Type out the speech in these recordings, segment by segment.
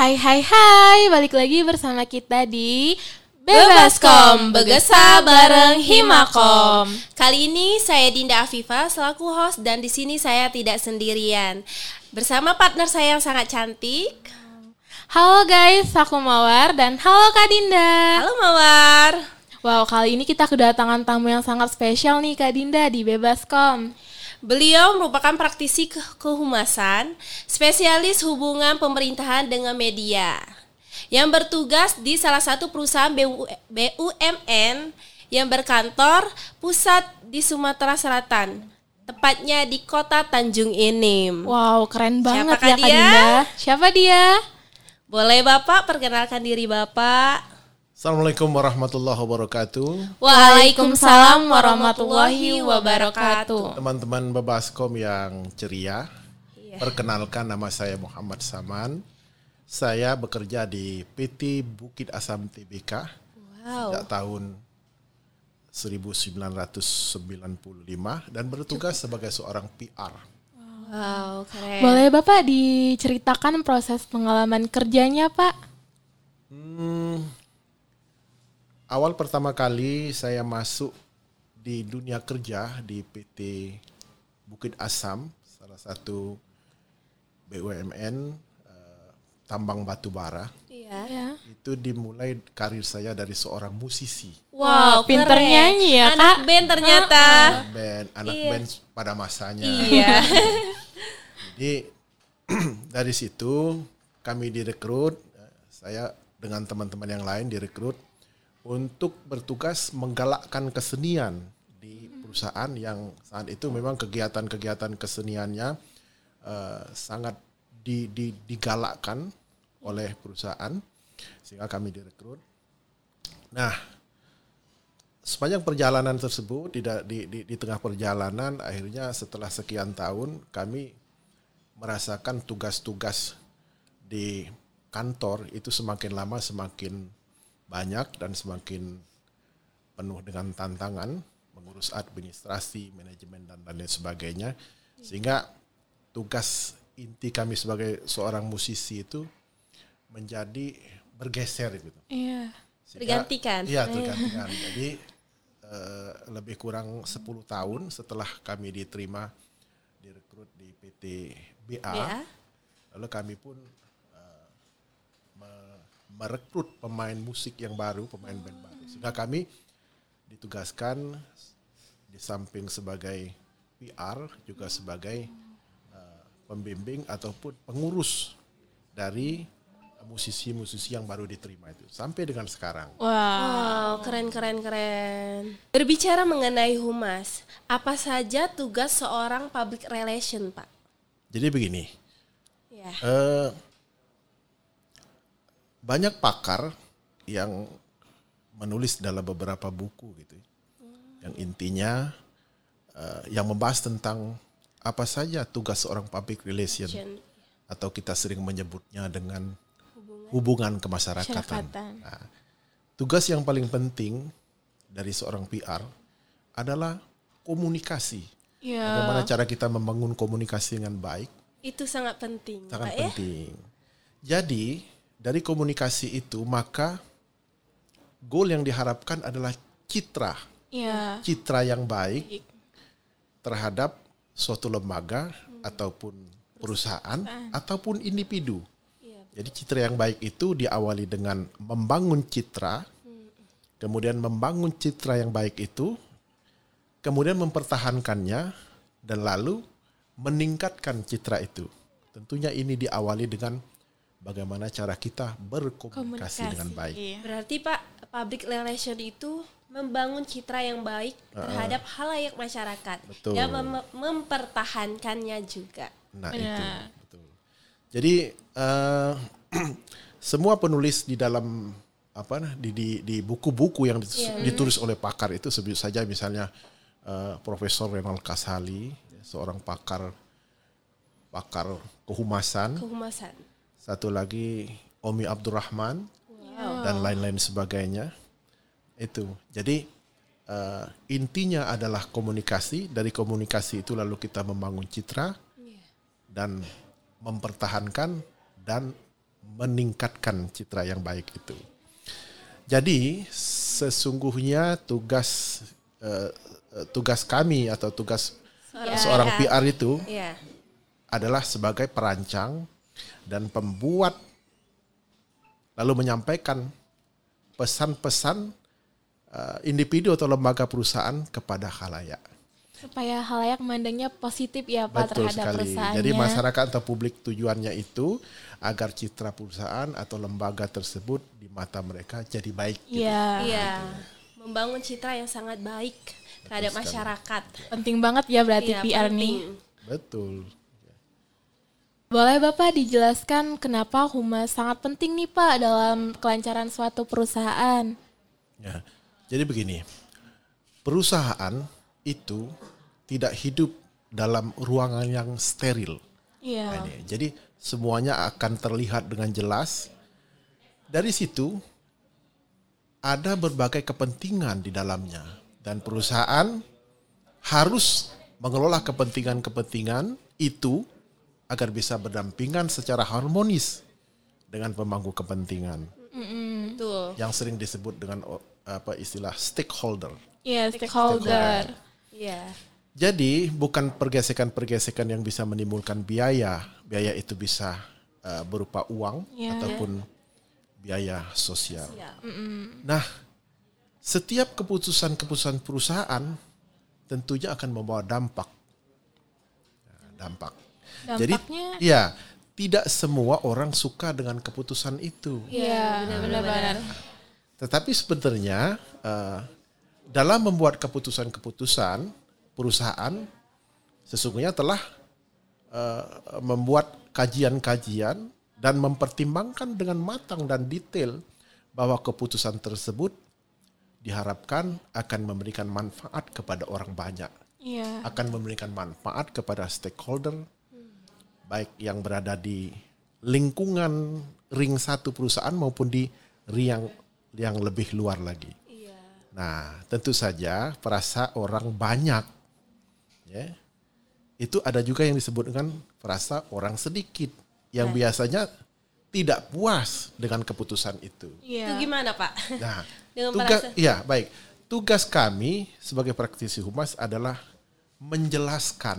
Hai hai hai, balik lagi bersama kita di Bebaskom, Begesa bareng Himakom. Kali ini saya Dinda Afifa selaku host dan di sini saya tidak sendirian. Bersama partner saya yang sangat cantik. Halo guys, aku Mawar dan halo Kak Dinda. Halo Mawar. Wow, kali ini kita kedatangan tamu yang sangat spesial nih Kak Dinda di Bebaskom. Beliau merupakan praktisi ke kehumasan, spesialis hubungan pemerintahan dengan media, yang bertugas di salah satu perusahaan BUMN yang berkantor pusat di Sumatera Selatan, tepatnya di kota Tanjung Enim. Wow, keren banget Siapakah ya Kak? Dinda. Siapa dia? Boleh Bapak perkenalkan diri Bapak? Assalamualaikum warahmatullahi wabarakatuh. Waalaikumsalam warahmatullahi wabarakatuh. Teman-teman Bebaskom yang ceria, perkenalkan nama saya Muhammad Saman. Saya bekerja di PT Bukit Asam TBK Wow. sejak tahun 1995 dan bertugas sebagai seorang PR. Wow, keren. Boleh Bapak diceritakan proses pengalaman kerjanya Pak? Hmm, awal pertama kali saya masuk di dunia kerja di PT Bukit Asam, salah satu BUMN eh, tambang batu bara. Iya. Ya. Itu dimulai karir saya dari seorang musisi, Wow, pinter keren. nyanyi ya, Anak Kak. band ternyata. band anak Iya. band pada masanya. Iya. Jadi dari situ kami direkrut, eh, saya dengan teman-teman yang lain direkrut untuk bertugas menggalakkan kesenian di perusahaan yang saat itu memang kegiatan-kegiatan keseniannya eh, sangat di, di, digalakkan oleh perusahaan sehingga kami direkrut. Nah, sepanjang perjalanan tersebut di, di, di, di tengah perjalanan akhirnya setelah sekian tahun kami merasakan tugas-tugas di kantor itu semakin lama semakin banyak dan semakin penuh dengan tantangan mengurus administrasi, manajemen dan lain sebagainya sehingga tugas inti kami sebagai seorang musisi itu menjadi bergeser gitu. Iya. Sehingga- Tergantikan. Iya, tergantikan. Jadi eh, lebih kurang 10 tahun setelah kami diterima direkrut di PT BA, BA. lalu kami pun merekrut pemain musik yang baru, pemain band baru. Sehingga kami ditugaskan di samping sebagai PR juga sebagai eh, pembimbing ataupun pengurus dari musisi-musisi yang baru diterima itu sampai dengan sekarang. Wow. Wow, keren keren keren. Berbicara mengenai humas, apa saja tugas seorang public relation, Pak? Jadi begini, Ya. eh, banyak pakar yang menulis dalam beberapa buku gitu, yang intinya eh, yang membahas tentang apa saja tugas seorang public relation atau kita sering menyebutnya dengan hubungan kemasyarakatan. Masyarakatan. Nah, tugas yang paling penting dari seorang PR adalah komunikasi. Iya. Bagaimana cara kita membangun komunikasi dengan baik Itu sangat penting, sangat Pak ya. penting. Jadi dari komunikasi itu maka goal yang diharapkan adalah citra, Iya. citra yang baik terhadap suatu lembaga ataupun perusahaan ataupun individu. Iya. Jadi citra yang baik itu diawali dengan membangun citra, kemudian membangun citra yang baik itu, kemudian mempertahankannya dan lalu meningkatkan citra itu. Tentunya ini diawali dengan bagaimana cara kita berkomunikasi dengan baik. Iya. Berarti Pak, public relation itu membangun citra yang baik terhadap halayak masyarakat Betul. dan mem- mempertahankannya juga. Nah Benar. itu betul. Jadi eh, semua penulis di dalam apa nah, di di, di buku-buku yang Iya. ditulis oleh pakar itu sebut saja misalnya eh, Profesor Renal Kasali, seorang pakar pakar kehumasan, Kehumasan. Satu lagi Omi Abdurrahman dan lain-lain sebagainya. Itu. Jadi eh, intinya adalah komunikasi. Dari komunikasi itu lalu kita membangun citra dan mempertahankan dan meningkatkan citra yang baik itu. Jadi sesungguhnya tugas uh, tugas kami atau tugas Seorang seorang PR. PR itu Iya. adalah sebagai perancang dan pembuat lalu menyampaikan pesan-pesan uh, individu atau lembaga perusahaan kepada khalayak. Supaya halayak memandangnya positif ya Pak Betul terhadap sekali. perusahaannya. Jadi masyarakat atau publik tujuannya itu agar citra perusahaan atau lembaga tersebut di mata mereka jadi baik. gitu. Iya. Iya. Membangun citra yang sangat baik terhadap masyarakat. Penting banget ya berarti Iya, PR penting. nih. Betul. Boleh Bapak dijelaskan kenapa humas sangat penting nih Pak dalam kelancaran suatu perusahaan? Ya. Jadi begini, perusahaan itu tidak hidup dalam ruangan yang steril. Iya. Ini. Jadi semuanya akan terlihat dengan jelas. Dari situ ada berbagai kepentingan di dalamnya dan perusahaan harus mengelola kepentingan-kepentingan itu agar bisa berdampingan secara harmonis dengan pemangku kepentingan Betul. yang sering disebut dengan oh, apa istilah stakeholder. Iya, stakeholder. Iya. Jadi bukan pergesekan-pergesekan yang bisa menimbulkan biaya. Biaya itu bisa uh, berupa uang Ya. ataupun biaya sosial. Siap. Nah, setiap keputusan-keputusan perusahaan tentunya akan membawa dampak. Nah, dampak. Jadi, Dampaknya ya tidak semua orang suka dengan keputusan itu. Iya, benar-benar. Tetapi sebenarnya eh, dalam membuat keputusan-keputusan perusahaan sesungguhnya telah eh, membuat kajian-kajian dan mempertimbangkan dengan matang dan detail bahwa keputusan tersebut diharapkan akan memberikan manfaat kepada orang banyak, Iya. akan memberikan manfaat kepada stakeholder baik yang berada di lingkungan ring satu perusahaan maupun di ring yang, yang lebih luar lagi. Nah, tentu saja perasa orang banyak, ya, itu ada juga yang disebut dengan perasa orang sedikit, yang biasanya tidak puas dengan keputusan itu. Itu Iya. gimana, Pak? Nah, Dengan tugas, perasa- ya baik, tugas kami sebagai praktisi humas adalah menjelaskan,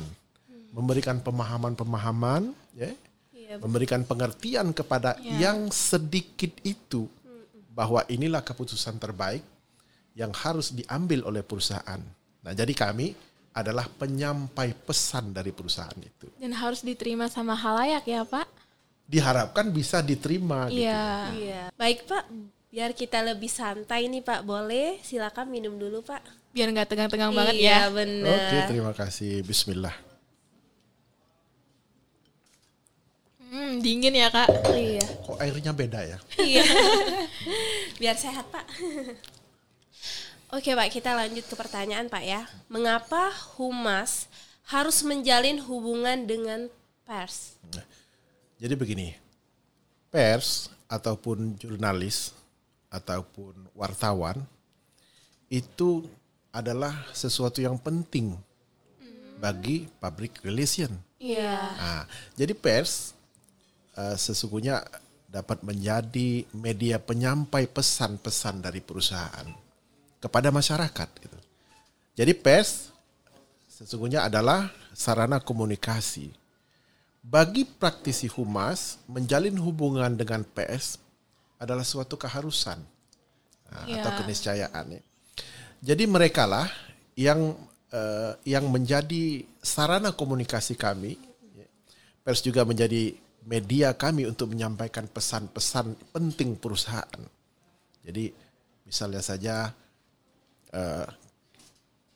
memberikan pemahaman-pemahaman, ya, Iya, memberikan pengertian kepada yang sedikit itu bahwa inilah keputusan terbaik yang harus diambil oleh perusahaan. Nah, jadi kami adalah penyampai pesan dari perusahaan itu. Dan harus diterima sama halayak ya Pak? Diharapkan bisa diterima gitu. Iya. Iya. Baik, Pak. Biar kita lebih santai nih, Pak. Boleh? Silakan minum dulu, Pak. Biar nggak tegang-tegang banget iya, ya. benar. Oke, terima kasih. Bismillah. Hmm, dingin ya Kak. Iya. Kok airnya beda ya? Iya. Biar sehat, Pak. Oke, Pak, kita lanjut ke pertanyaan, Pak ya. Mengapa humas harus menjalin hubungan dengan pers? Jadi begini, pers ataupun jurnalis ataupun wartawan itu adalah sesuatu yang penting bagi public relation. Iya. Nah, jadi pers eh, sesungguhnya dapat menjadi media penyampai pesan-pesan dari perusahaan kepada masyarakat. Gitu. Jadi pers sesungguhnya adalah sarana komunikasi. Bagi praktisi humas, menjalin hubungan dengan pers adalah suatu keharusan nah, Ya. atau keniscayaan. ya. Jadi mereka lah yang eh, yang menjadi sarana komunikasi kami. ya. Pers juga menjadi media kami untuk menyampaikan pesan-pesan penting perusahaan. Jadi misalnya saja eh,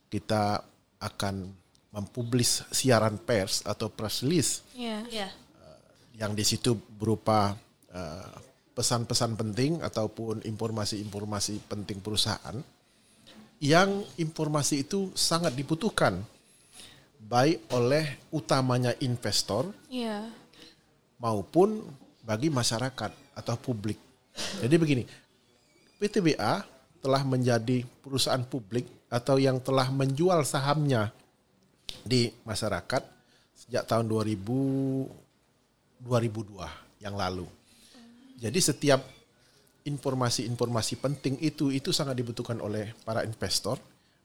kita akan mempublis siaran pers atau press release Iya. Iya. yang di situ berupa eh, pesan-pesan penting ataupun informasi-informasi penting perusahaan yang informasi itu sangat dibutuhkan baik oleh utamanya investor Iya. Maupun bagi masyarakat atau publik. Jadi begini, PTBA telah menjadi perusahaan publik atau yang telah menjual sahamnya di masyarakat sejak tahun 2000 2002 yang lalu. Jadi setiap informasi-informasi penting itu itu sangat dibutuhkan oleh para investor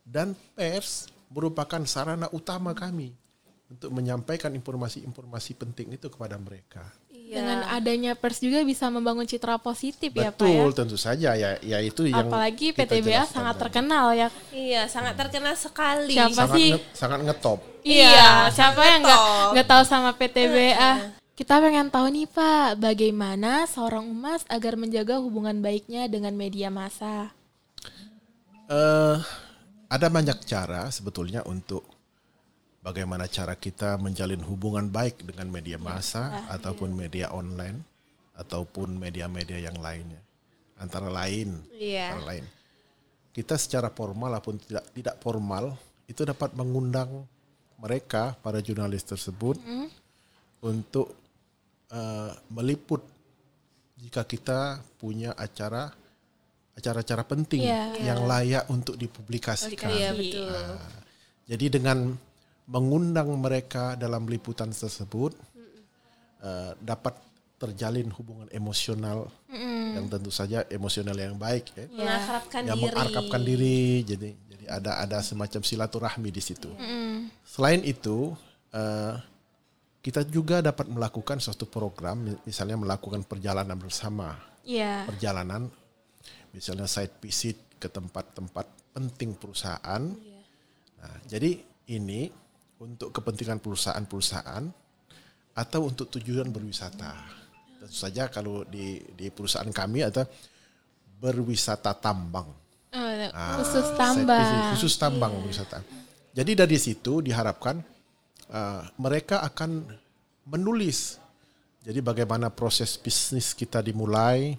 dan pers merupakan sarana utama kami untuk menyampaikan informasi-informasi penting itu kepada mereka. Dengan adanya pers juga bisa membangun citra positif ya Pak ya. Betul, tentu saja ya, ya itu yang Apalagi PTBA sangat tadi. terkenal ya. Iya, sangat terkenal sekali. Siapa sangat sih? nge- sangat ngetop. Iya, Iya, siapa yang nggak nggak tahu sama PTBA? Kita pengen tahu nih Pak, bagaimana seorang humas agar menjaga hubungan baiknya dengan media massa? Eh, ada banyak cara sebetulnya untuk bagaimana cara kita menjalin hubungan baik dengan media massa ataupun media online ataupun media-media yang lainnya. Antara lain, Iya. antara lain. Kita secara formal ataupun tidak tidak formal itu dapat mengundang mereka para jurnalis tersebut untuk eh, meliput jika kita punya acara acara-acara penting Iya. yang layak untuk dipublikasikan. Iya, betul. Jadi dengan mengundang mereka dalam liputan tersebut eh, dapat terjalin hubungan emosional yang tentu saja emosional yang baik ya. Mengakrabkan yang diri. diri jadi jadi ada ada semacam silaturahmi di situ. Selain itu eh, kita juga dapat melakukan suatu program mi- misalnya melakukan perjalanan bersama Iya. perjalanan misalnya site visit ke tempat-tempat penting perusahaan. Nah, jadi ini untuk kepentingan perusahaan-perusahaan atau untuk tujuan berwisata. Tentu saja kalau di di perusahaan kami ada berwisata tambang. Eh, Ah, khusus visit, khusus tambang wisata. Jadi dari situ diharapkan uh, mereka akan menulis. Jadi bagaimana proses bisnis kita dimulai,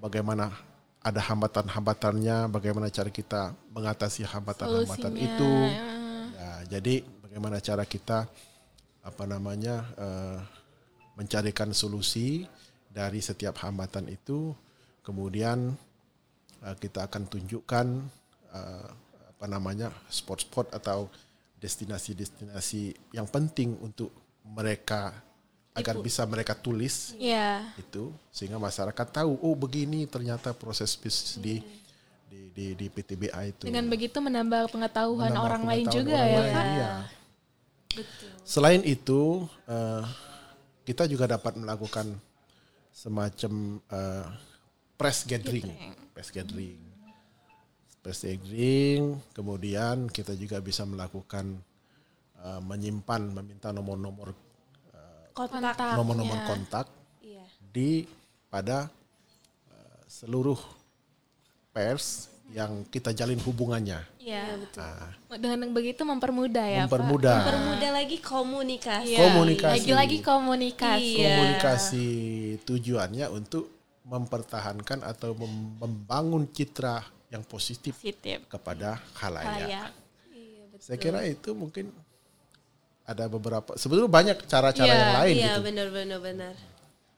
bagaimana ada hambatan-hambatannya, bagaimana cara kita mengatasi hambatan-hambatan itu. ya. Ya, jadi bagaimana cara kita apa namanya uh, mencarikan solusi dari setiap hambatan itu, kemudian uh, kita akan tunjukkan uh, apa namanya spot-spot atau destinasi-destinasi yang penting untuk mereka agar bisa mereka tulis Iya. itu sehingga masyarakat tahu oh begini ternyata proses bisnis di di di, di PTBA itu. Dengan begitu menambah pengetahuan Menambah orang lain pengetahuan juga orang ya lain, Pak. iya. Selain itu, eh, kita juga dapat melakukan semacam eh, press gathering, press gathering, press gathering. Kemudian kita juga bisa melakukan eh, menyimpan, meminta nomor-nomor Kontak. nomor-nomor kontak Iya. di pada eh, seluruh pers yang kita jalin hubungannya. Iya. Ah, Dengan begitu mempermudah ya Pak. mempermudah Permudah lagi komunikasi. Iya. Komunikasi. Lagi-lagi komunikasi. Iya. komunikasi tujuannya untuk mempertahankan atau mem- membangun citra yang positif Positif. kepada khalayak. Layak. Saya kira itu mungkin ada beberapa sebetulnya banyak cara-cara Iya, yang lain Iya, gitu. benar-benar benar.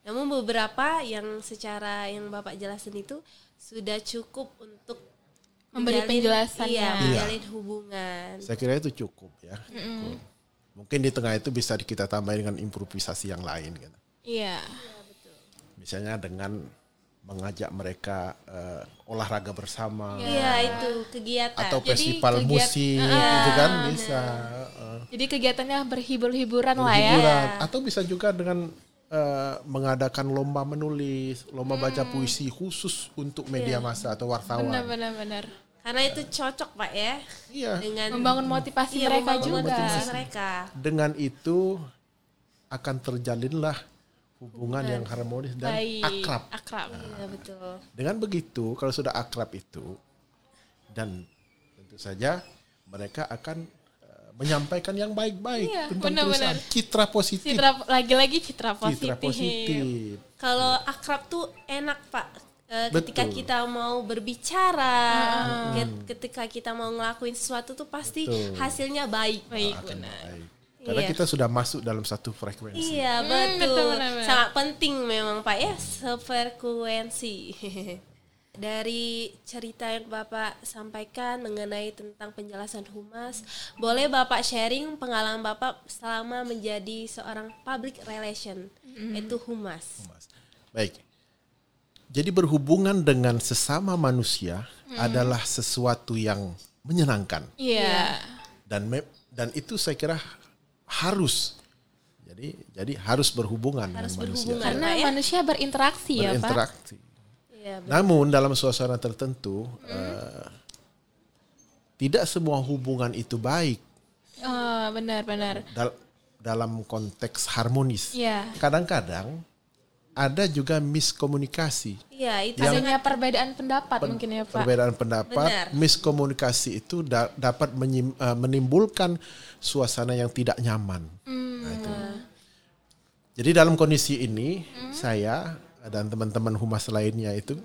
Namun beberapa yang secara yang Bapak jelasin itu sudah cukup untuk Memberi penjelasannya. Iya, Iya. menjalin hubungan. Saya kira itu cukup ya. cukup. Mungkin di tengah itu bisa kita tambah dengan improvisasi yang lain gitu. Iya. Misalnya dengan mengajak mereka eh, olahraga bersama Iya, itu kegiatan. atau Jadi festival kegiat- musik gitu kan bisa eh, Jadi kegiatannya berhibur-hiburan lah ya. hiburan atau bisa juga dengan eh, mengadakan lomba menulis, lomba baca Hmm. puisi khusus untuk media massa atau wartawan. Benar-benar benar. Karena itu cocok, Pak ya. Iya. Dengan Membangun motivasi Iya, mereka membangun juga. motivasi mereka. Dengan itu akan terjalinlah hubungan yang harmonis dan Baik. akrab. Akrab. Iya, betul. Dengan begitu, kalau sudah akrab itu dan tentu saja mereka akan eh, menyampaikan yang baik-baik Iya, tentang benar-benar. perusahaan, citra positif, Citra lagi-lagi citra positif. citra positif. Kalau akrab tuh enak, Pak. Eh, ketika Betul. kita mau berbicara, ket- ketika kita mau ngelakuin sesuatu tuh pasti Betul. hasilnya baik. Baik, akan benar. baik. Karena Iya. kita sudah masuk dalam satu frekuensi. Iya, Hmm, betul. Sangat penting memang, Pak ya, sefrekuensi. Dari cerita yang Bapak sampaikan mengenai tentang penjelasan humas, boleh Bapak sharing pengalaman Bapak selama menjadi seorang public relation, Hmm. itu humas. Mas. Baik. Jadi berhubungan dengan sesama manusia adalah sesuatu yang menyenangkan Iya. dan me- dan itu saya kira harus. Jadi jadi harus berhubungan Harus dengan manusia. berhubungan. Karena Pak, ya? manusia berinteraksi ya, Pak. berinteraksi. Iya, benar. Namun dalam suasana tertentu eh, tidak semua hubungan itu baik Oh, benar-benar. dal- dalam konteks harmonis. Iya. Kadang-kadang ada juga miskomunikasi. Iya, itu Adanya perbedaan pendapat mungkin ya, Pak. Perbedaan pendapat, Benar. miskomunikasi itu da- dapat menyim- eh, menimbulkan suasana yang tidak nyaman. Nah, itu. Jadi dalam kondisi ini saya dan teman-teman humas lainnya itu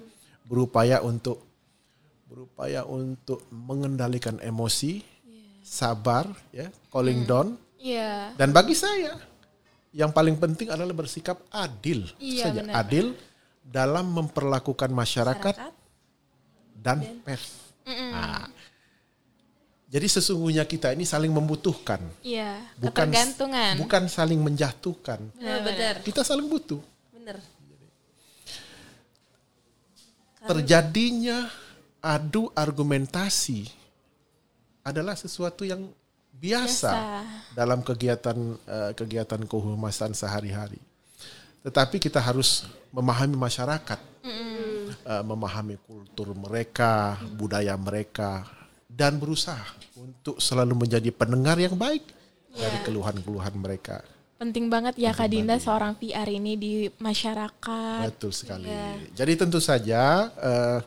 berupaya untuk berupaya untuk mengendalikan emosi, sabar, ya, calling down, Iya. dan bagi saya yang paling penting adalah bersikap adil Iya, saja, benar. adil dalam memperlakukan masyarakat masyarakat. dan pers. Nah, jadi sesungguhnya kita ini saling membutuhkan, Iya. bukan bukan saling menjatuhkan. Benar, benar. Kita saling butuh. Benar. Terjadinya adu argumentasi adalah sesuatu yang biasa, Biasa. dalam kegiatan eh, kegiatan kehumasan sehari-hari. Tetapi kita harus memahami masyarakat, eh, memahami kultur mereka, budaya mereka, dan berusaha untuk selalu menjadi pendengar yang baik dari keluhan-keluhan mereka. Penting banget ya Kak Dinda seorang PR ini di masyarakat. Betul sekali. Jadi tentu saja eh,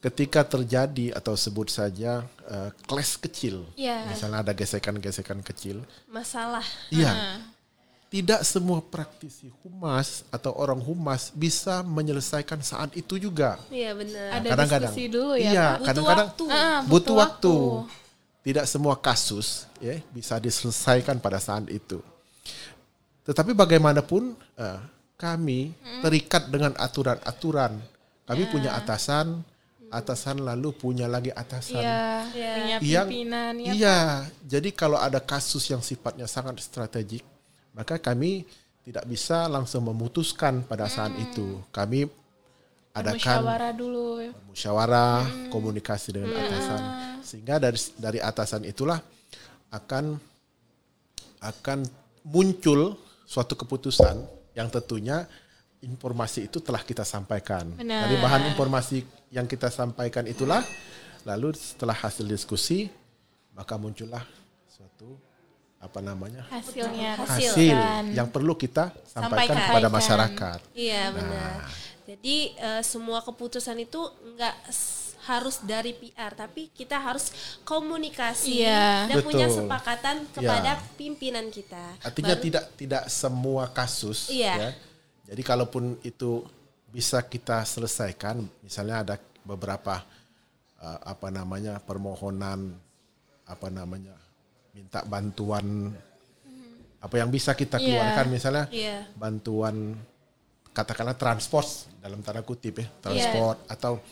ketika terjadi atau sebut saja eh, clash kecil, Iya. misalnya ada gesekan-gesekan kecil, Masalah. iya, tidak semua praktisi humas atau orang humas bisa menyelesaikan saat itu juga. Iya, benar. Ada Kadang-kadang. diskusi dulu ya, Iya, Pak. Butuh kadang-kadang waktu. Ah, butuh waktu. Tidak semua kasus ya bisa diselesaikan pada saat itu. Tetapi bagaimanapun eh, kami terikat dengan aturan-aturan. Kami punya atasan, atasan lalu punya lagi atasan. Iya, Iya. punya Yang pimpinan ya. iya, jadi kalau ada kasus yang sifatnya sangat strategik, maka kami tidak bisa langsung memutuskan pada saat itu. Kami adakan Musyawarah dulu. musyawarah, komunikasi dengan atasan, sehingga dari dari atasan itulah akan akan muncul suatu keputusan yang tentunya informasi itu telah kita sampaikan. Benar. Dari bahan informasi yang kita sampaikan itulah, lalu setelah hasil diskusi, maka muncullah suatu apa namanya Hasilnya Hasil. hasil kan. yang perlu kita sampaikan Sampaikan. kepada masyarakat. Iya, benar. Jadi eh, semua keputusan itu enggak harus dari PR, tapi kita harus komunikasi Iya. dan punya Betul. sepakatan kepada Iya. pimpinan kita. Artinya Baru- tidak tidak semua kasus Iya. ya. Jadi kalaupun itu bisa kita selesaikan, misalnya ada beberapa uh, apa namanya permohonan apa namanya minta bantuan apa yang bisa kita Iya. keluarkan misalnya Iya. bantuan katakanlah transport dalam tanda kutip ya transport atau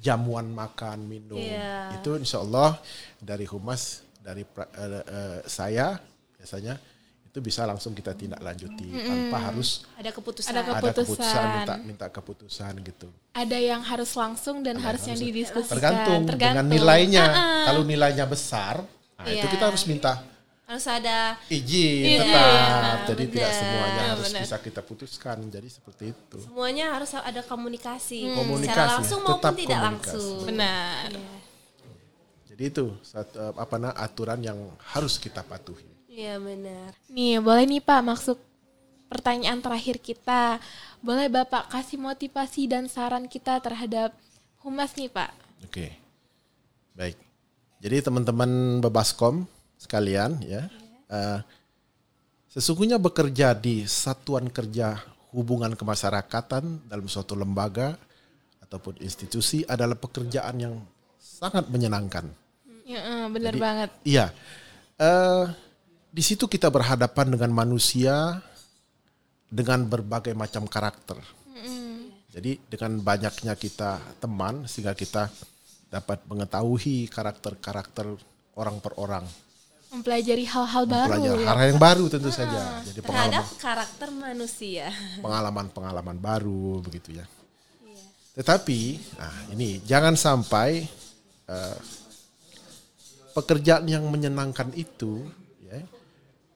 jamuan makan minum Iya. itu insya Allah dari humas dari pra- eh, eh, saya biasanya itu bisa langsung kita tindak lanjuti tanpa harus ada keputusan. Ada ada keputusan Keputusan. minta minta keputusan gitu Ada yang harus langsung dan harus yang didiskusikan. tergantung, dengan Tergantung. nilainya Ah, ah. kalau nilainya besar nah itu Iya. kita harus minta harus ada izin Izin, tetap jadi tidak benar, semuanya harus benar. bisa kita putuskan jadi seperti itu semuanya harus ada komunikasi, Komunikasi, secara langsung maupun tetap tidak komunikasi. langsung. Benar. jadi itu satu, eh, apa nah, aturan yang harus kita patuhi Iya benar. Nih, boleh nih Pak masuk pertanyaan terakhir kita. Boleh Bapak kasih motivasi dan saran kita terhadap humas nih Pak? Oke, baik. Jadi teman-teman bebaskom sekalian ya, eh, sesungguhnya bekerja di satuan kerja hubungan kemasyarakatan dalam suatu lembaga ataupun institusi adalah pekerjaan yang sangat menyenangkan. Ya, eh, bener Jadi, banget. Iya, Eh, di situ kita berhadapan dengan manusia dengan berbagai macam karakter. Jadi dengan banyaknya kita teman sehingga kita dapat mengetahui karakter-karakter orang per orang. Mempelajari hal-hal baru Belajar ya. hal yang baru tentu saja. Jadi Terhadap pengalaman karakter manusia. pengalaman-pengalaman baru begitu ya. Tetapi, nah ini jangan sampai eh, pekerjaan yang menyenangkan itu ya,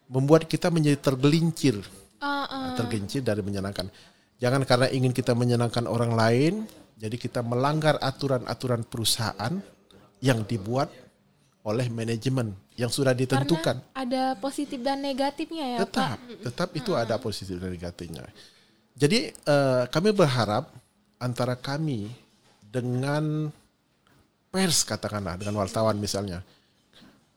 membuat kita menjadi tergelincir, Ah, ah. tergelincir dari menyenangkan. Jangan karena ingin kita menyenangkan orang lain, jadi kita melanggar aturan-aturan perusahaan yang dibuat oleh manajemen yang sudah ditentukan. Karena ada positif dan negatifnya ya tetap, Pak. tetap itu ada positif dan negatifnya. Jadi eh, kami berharap antara kami dengan pers katakanlah dengan wartawan misalnya,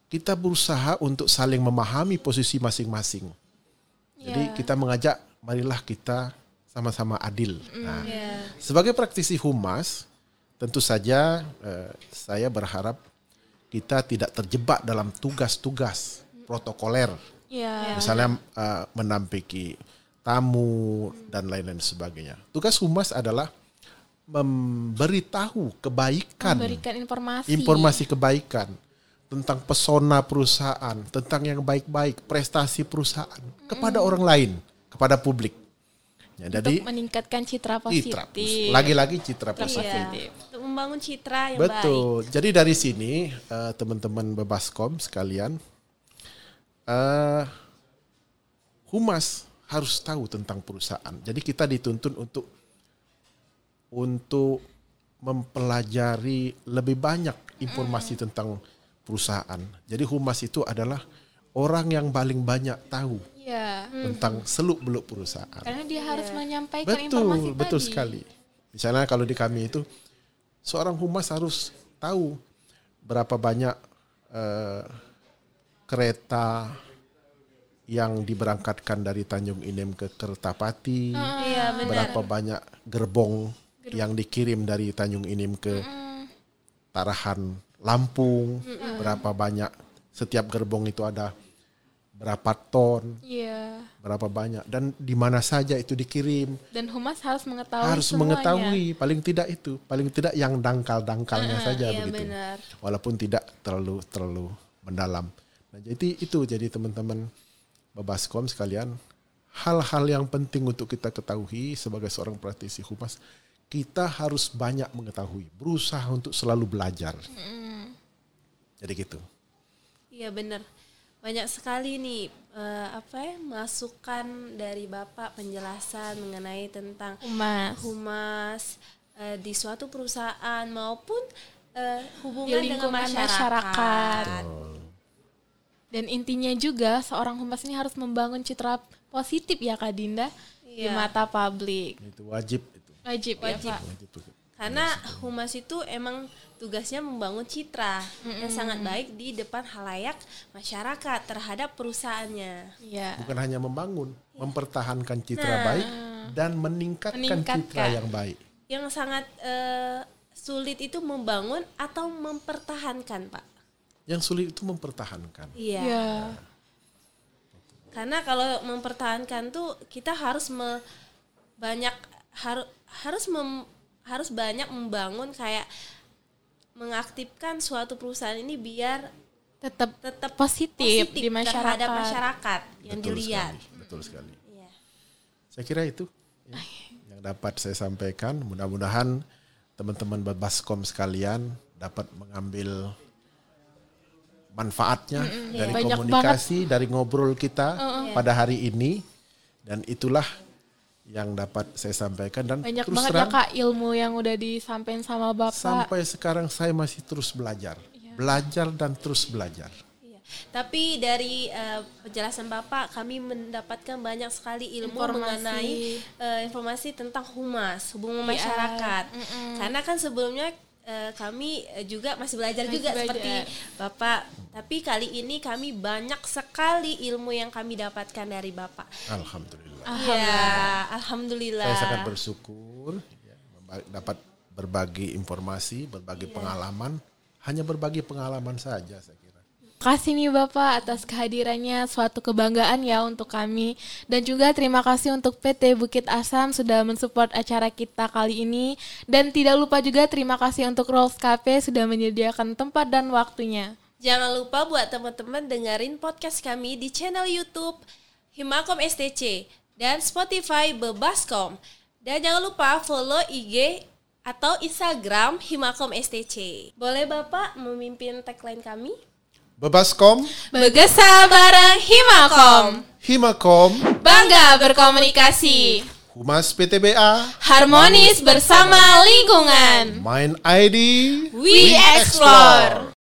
kita berusaha untuk saling memahami posisi masing-masing. Jadi Ya. kita mengajak, marilah kita sama-sama adil. Nah, Ya. sebagai praktisi humas, tentu saja eh, saya berharap kita tidak terjebak dalam tugas-tugas protokoler Ya. misalnya uh, menampiki tamu dan lain-lain sebagainya. Tugas humas adalah memberitahu kebaikan, Memberikan informasi. informasi kebaikan tentang pesona perusahaan, tentang yang baik-baik, prestasi perusahaan kepada orang lain, kepada publik. Ya, untuk jadi meningkatkan citra citra, positif. lagi-lagi citra positif. Iya. Untuk membangun citra yang baik. Betul. Jadi dari sini eh, teman-teman Bebaskom sekalian, eh, humas harus tahu tentang perusahaan. Jadi kita dituntun untuk untuk mempelajari lebih banyak informasi tentang perusahaan. Jadi humas itu adalah orang yang paling banyak tahu Iya. tentang seluk beluk perusahaan. Karena dia harus menyampaikan informasi Betul, tadi. betul sekali. Misalnya kalau di kami itu seorang humas harus tahu berapa banyak eh, kereta yang diberangkatkan dari Tanjung Inem ke Kertapati, Iya, benar. berapa banyak gerbong yang dikirim dari Tanjung Inem ke Tarahan Lampung, berapa banyak setiap gerbong itu ada berapa ton, Iya. berapa banyak dan di mana saja itu dikirim Dan humas harus mengetahui harus semuanya. mengetahui paling tidak itu paling tidak yang dangkal-dangkalnya saja Iya, begitu benar. walaupun tidak terlalu terlalu mendalam nah jadi itu jadi teman-teman babaskom sekalian hal-hal yang penting untuk kita ketahui sebagai seorang praktisi humas kita harus banyak mengetahui berusaha untuk selalu belajar jadi gitu Iya benar. Banyak sekali nih eh, apa ya masukan dari Bapak penjelasan mengenai tentang Humas. humas eh, di suatu perusahaan maupun eh, Di hubungan dengan lingkungan masyarakat. masyarakat. Dan intinya juga seorang humas ini harus membangun citra positif ya Kak Dinda di Iya. mata publik. itu wajib Wajib, Wajib. ya Pak. wajib Karena humas itu emang tugasnya membangun citra yang sangat baik di depan halayak masyarakat terhadap perusahaannya. Iya. bukan hanya membangun mempertahankan citra Nah. baik dan meningkatkan, Meningkatkan. citra yang baik Yang sangat eh, sulit itu membangun atau mempertahankan, Pak. Yang sulit itu mempertahankan. Iya. Iya. Karena kalau mempertahankan tuh kita harus me- banyak harus harus mem- harus banyak membangun kayak mengaktifkan suatu perusahaan ini biar Tetap tetap positif, positif di masyarakat. terhadap masyarakat yang Betul dilihat. sekali. Betul sekali. Iya. Saya kira itu ya, yang dapat saya sampaikan. Mudah-mudahan teman-teman Baskom sekalian dapat mengambil manfaatnya dari Banyak komunikasi, dari ngobrol kita pada hari ini. Dan itulah yang dapat saya sampaikan dan banyak terus banget ya terang Kak ilmu yang udah disampaikan sama Bapak. sampai sekarang saya masih terus belajar, belajar dan terus belajar. Iya. Tapi dari eh, penjelasan Bapak kami mendapatkan banyak sekali ilmu Informasi. mengenai eh, informasi tentang humas, hubungan Iya. masyarakat. Karena kan sebelumnya eh, kami juga masih belajar Masih juga belajar. seperti Bapak. Tapi kali ini kami banyak sekali ilmu yang kami dapatkan dari Bapak. Alhamdulillah. Iya, alhamdulillah. Saya sangat bersyukur ya, dapat berbagi informasi, berbagi pengalaman, hanya berbagi pengalaman saja saya kira. kasih nih Bapak atas kehadirannya. Suatu kebanggaan ya untuk kami. Dan juga terima kasih untuk PT Bukit Asam sudah mensupport acara kita kali ini. Dan tidak lupa juga terima kasih untuk Rolls Cafe sudah menyediakan tempat dan waktunya. Jangan lupa buat teman-teman dengerin podcast kami di channel YouTube Himakom STC dan Spotify Bebaskom. Dan jangan lupa follow IG atau Instagram Himakom STC. Boleh Bapak memimpin tagline kami? Bebaskom, Begesa bareng Himakom. Himakom, Bangga berkomunikasi. Humas PTBA, Harmonis bersama lingkungan. Main ID, We explore.